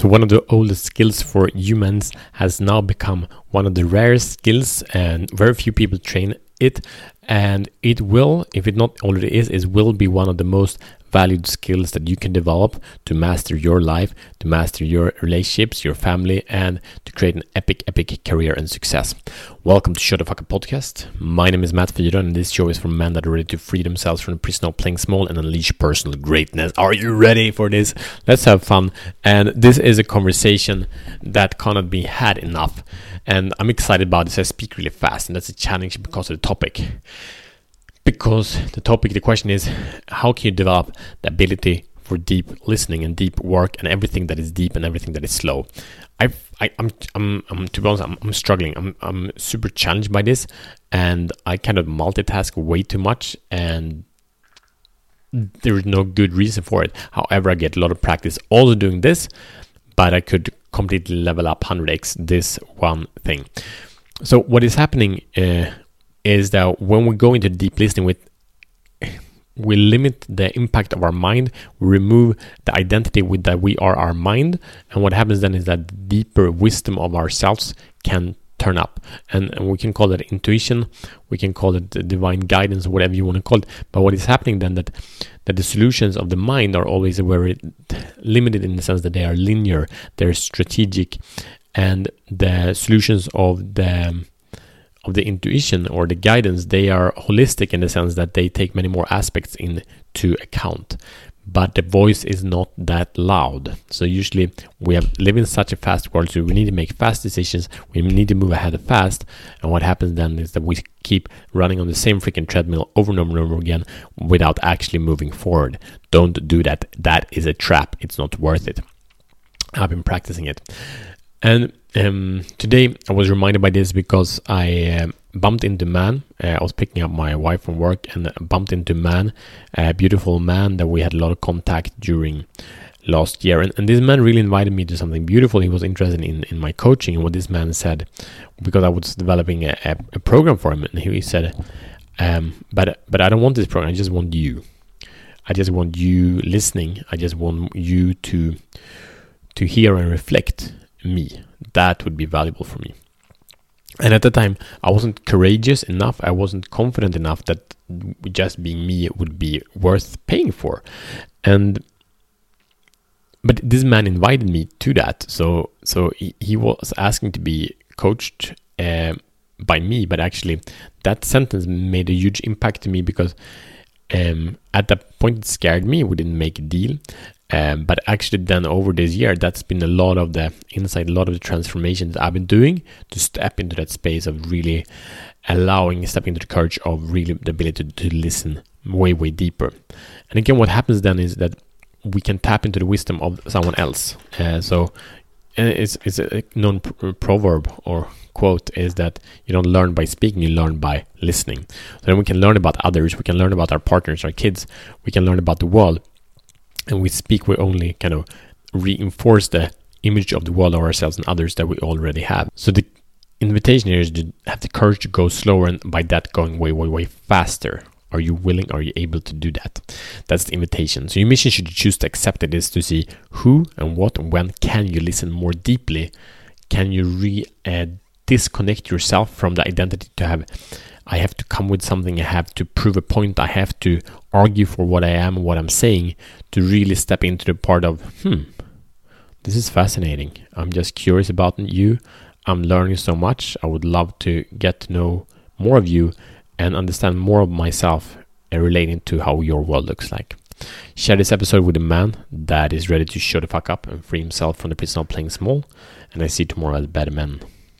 So, one of the oldest skills for humans has now become one of the rarest skills, and very few people train it. And it will, if it not already is, it will be one of the most valued skills that you can develop to master your life, to master your relationships, your family, and to create an epic, epic career and success. Welcome to Show the Fuck Up Podcast. My name is Matt Fyra, and this show is for men that are ready to free themselves from the prison of playing small and unleash personal greatness. Are you ready for this? Let's have fun. And this is a conversation that cannot be had enough. And I'm excited about this. I speak really fast, and that's a challenge because of the topic because the topic, the question is how can you develop the ability for deep listening and deep work and everything that is deep and everything that is slow. I've, I, am I'm, I'm, to be honest, I'm, I'm struggling. I'm, I'm super challenged by this, and I kind of multitask way too much, and there is no good reason for it. However, I get a lot of practice also doing this, but I could completely level up 100x this one thing. So what is happening uh, is that when we go into deep listening with we limit the impact of our mind we remove the identity with that we are our mind and what happens then is that deeper wisdom of ourselves can turn up. And, and we can call it intuition we can call it divine guidance whatever you want to call it. But what is happening then that that the solutions of the mind are always very limited in the sense that they are linear they're strategic and the solutions of the of the intuition or the guidance, they are holistic in the sense that they take many more aspects into account. But the voice is not that loud. So usually we have live in such a fast world, so we need to make fast decisions. We need to move ahead fast. And what happens then is that we keep running on the same freaking treadmill over and over and over again without actually moving forward. Don't do that. That is a trap. It's not worth it. I've been practicing it. And um, today I was reminded by this because I um, bumped into man. Uh, I was picking up my wife from work and bumped into man, a beautiful man that we had a lot of contact during last year. And, and this man really invited me to something beautiful. He was interested in, in my coaching and what this man said because I was developing a, a, a program for him. And he said, um, but, but I don't want this program. I just want you. I just want you listening. I just want you to to hear and reflect me. That would be valuable for me. And at the time, I wasn't courageous enough. I wasn't confident enough that just being me would be worth paying for. And but this man invited me to that. So so he, he was asking to be coached uh, by me. But actually, that sentence made a huge impact to me because um, at that point it scared me. We didn't make a deal, um, but actually, then over this year, that's been a lot of the insight, a lot of the transformations I've been doing to step into that space of really allowing, stepping into the courage of really the ability to, to listen way, way deeper. And again, what happens then is that we can tap into the wisdom of someone else. Uh, so it's, it's a known proverb or quote is that you don't learn by speaking, you learn by listening. So then we can learn about others, we can learn about our partners, our kids, we can learn about the world and we speak, we only kind of reinforce the image of the world of ourselves and others that we already have. So the invitation here is to have the courage to go slower and by that going way, way, way faster. Are you willing? Are you able to do that? That's the invitation. So your mission should you choose to accept it is to see who and what and when can you listen more deeply? Can you re uh, disconnect yourself from the identity to have I have to come with something, I have to prove a point, I have to argue for what I am and what I'm saying to really step into the part of, hmm, this is fascinating. I'm just curious about you. I'm learning so much. I would love to get to know more of you and understand more of myself relating to how your world looks like. Share this episode with a man that is ready to show the fuck up and free himself from the prison of playing small. And I see tomorrow as better men.